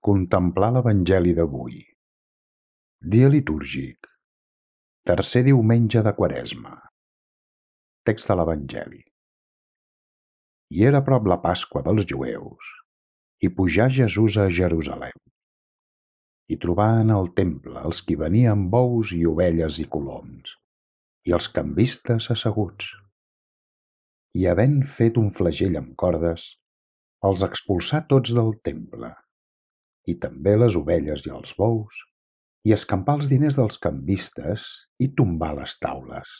Contemplar l'Evangeli d'avui. Dia litúrgic. Tercer diumenge de Quaresma. Text de l'Evangeli. I era prop la Pasqua dels jueus, i pujà Jesús a Jerusalem. I trobà en el temple els qui venien bous i ovelles i coloms, i els canvistes asseguts. I havent fet un flagell amb cordes, els expulsà tots del temple, i també les ovelles i els bous, i escampar els diners dels canvistes i tombar les taules.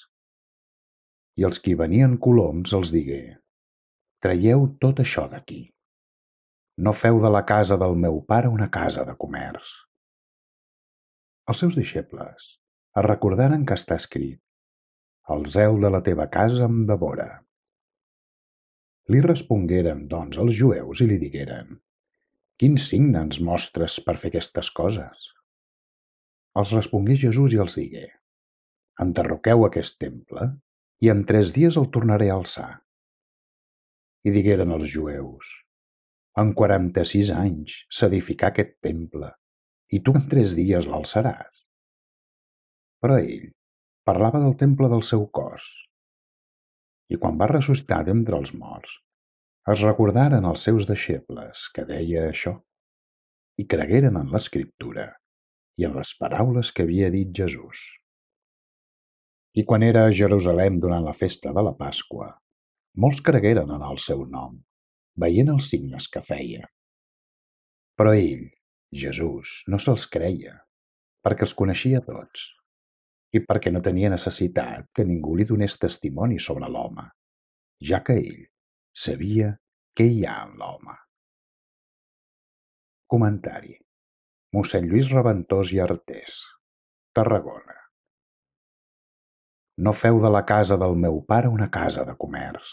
I els qui venien coloms els digué, traieu tot això d'aquí. No feu de la casa del meu pare una casa de comerç. Els seus deixebles es recordaren que està escrit, el zel de la teva casa em devora. Li respongueren, doncs, els jueus i li digueren, Quin signe ens mostres per fer aquestes coses? Els respongué Jesús i els digué, Enderroqueu aquest temple i en tres dies el tornaré a alçar. I digueren els jueus, En quaranta-sis anys s'edificà aquest temple i tu en tres dies l'alçaràs. Però ell parlava del temple del seu cos. I quan va ressuscitar d'entre els morts, es recordaren els seus deixebles que deia això i cregueren en l'escriptura i en les paraules que havia dit Jesús. I quan era a Jerusalem durant la festa de la Pasqua, molts cregueren en el seu nom, veient els signes que feia. Però ell, Jesús, no se'ls creia, perquè els coneixia tots i perquè no tenia necessitat que ningú li donés testimoni sobre l'home, ja que ell sabia què hi ha en l'home. Comentari. Mossèn Lluís Reventós i Artés, Tarragona. No feu de la casa del meu pare una casa de comerç.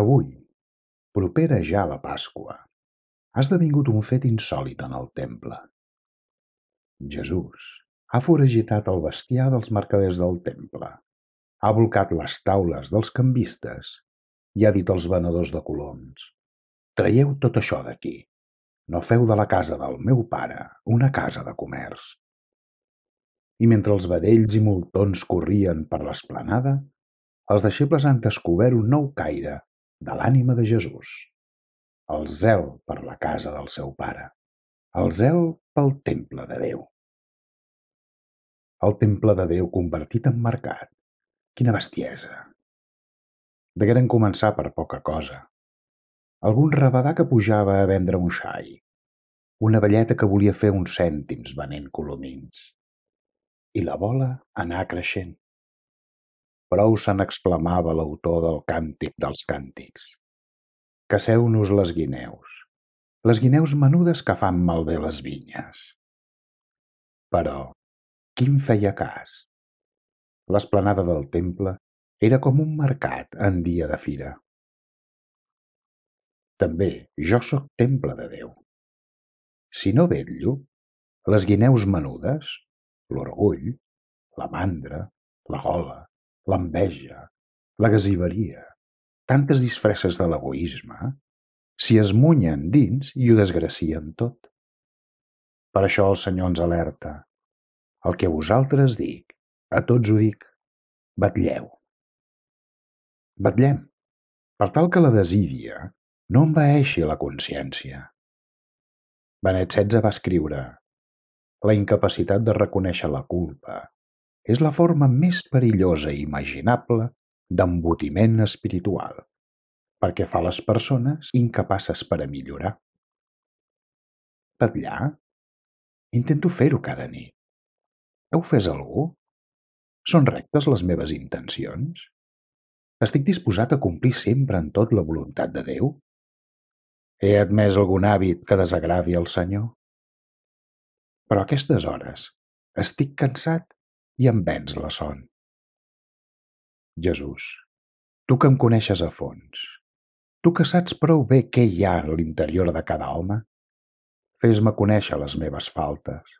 Avui, propera ja la Pasqua, ha esdevingut un fet insòlit en el temple. Jesús ha foragitat el bestiar dels mercaders del temple, ha volcat les taules dels canvistes i ha dit als venedors de coloms, traieu tot això d'aquí, no feu de la casa del meu pare una casa de comerç. I mentre els vedells i moltons corrien per l'esplanada, els deixebles han descobert un nou caire de l'ànima de Jesús, el zel per la casa del seu pare, el zel pel temple de Déu. El temple de Déu convertit en mercat. Quina bestiesa! Degueren començar per poca cosa. Algun rabadà que pujava a vendre un xai. Una velleta que volia fer uns cèntims venent colomins. I la bola anà creixent. Prou se n'exclamava l'autor del càntic dels càntics. Caseu-nos les guineus. Les guineus menudes que fan malbé les vinyes. Però, Quin feia cas? L'esplanada del temple era com un mercat en dia de fira. També jo sóc temple de Déu. Si no vetllo, les guineus menudes, l'orgull, la mandra, la gola, l'enveja, la gasiveria, tantes disfresses de l'egoisme, s'hi esmunyen dins i ho desgracien tot. Per això el Senyor ens alerta. El que vosaltres dic, a tots ho dic, batlleu. Batllem, per tal que la desídia no envaeixi la consciència. Benet XVI va escriure La incapacitat de reconèixer la culpa és la forma més perillosa i imaginable d'embotiment espiritual, perquè fa les persones incapaces per a millorar. Batllar? Intento fer-ho cada nit. Heu ofès algú? Són rectes les meves intencions? Estic disposat a complir sempre en tot la voluntat de Déu? He admès algun hàbit que desagradi al Senyor? Però a aquestes hores estic cansat i em vens la son. Jesús, tu que em coneixes a fons, tu que saps prou bé què hi ha a l'interior de cada home, fes-me conèixer les meves faltes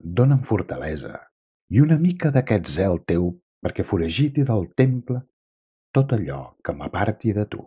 Dóna'm fortalesa i una mica d'aquest zel teu perquè foragiti del temple tot allò que m'aparti de tu.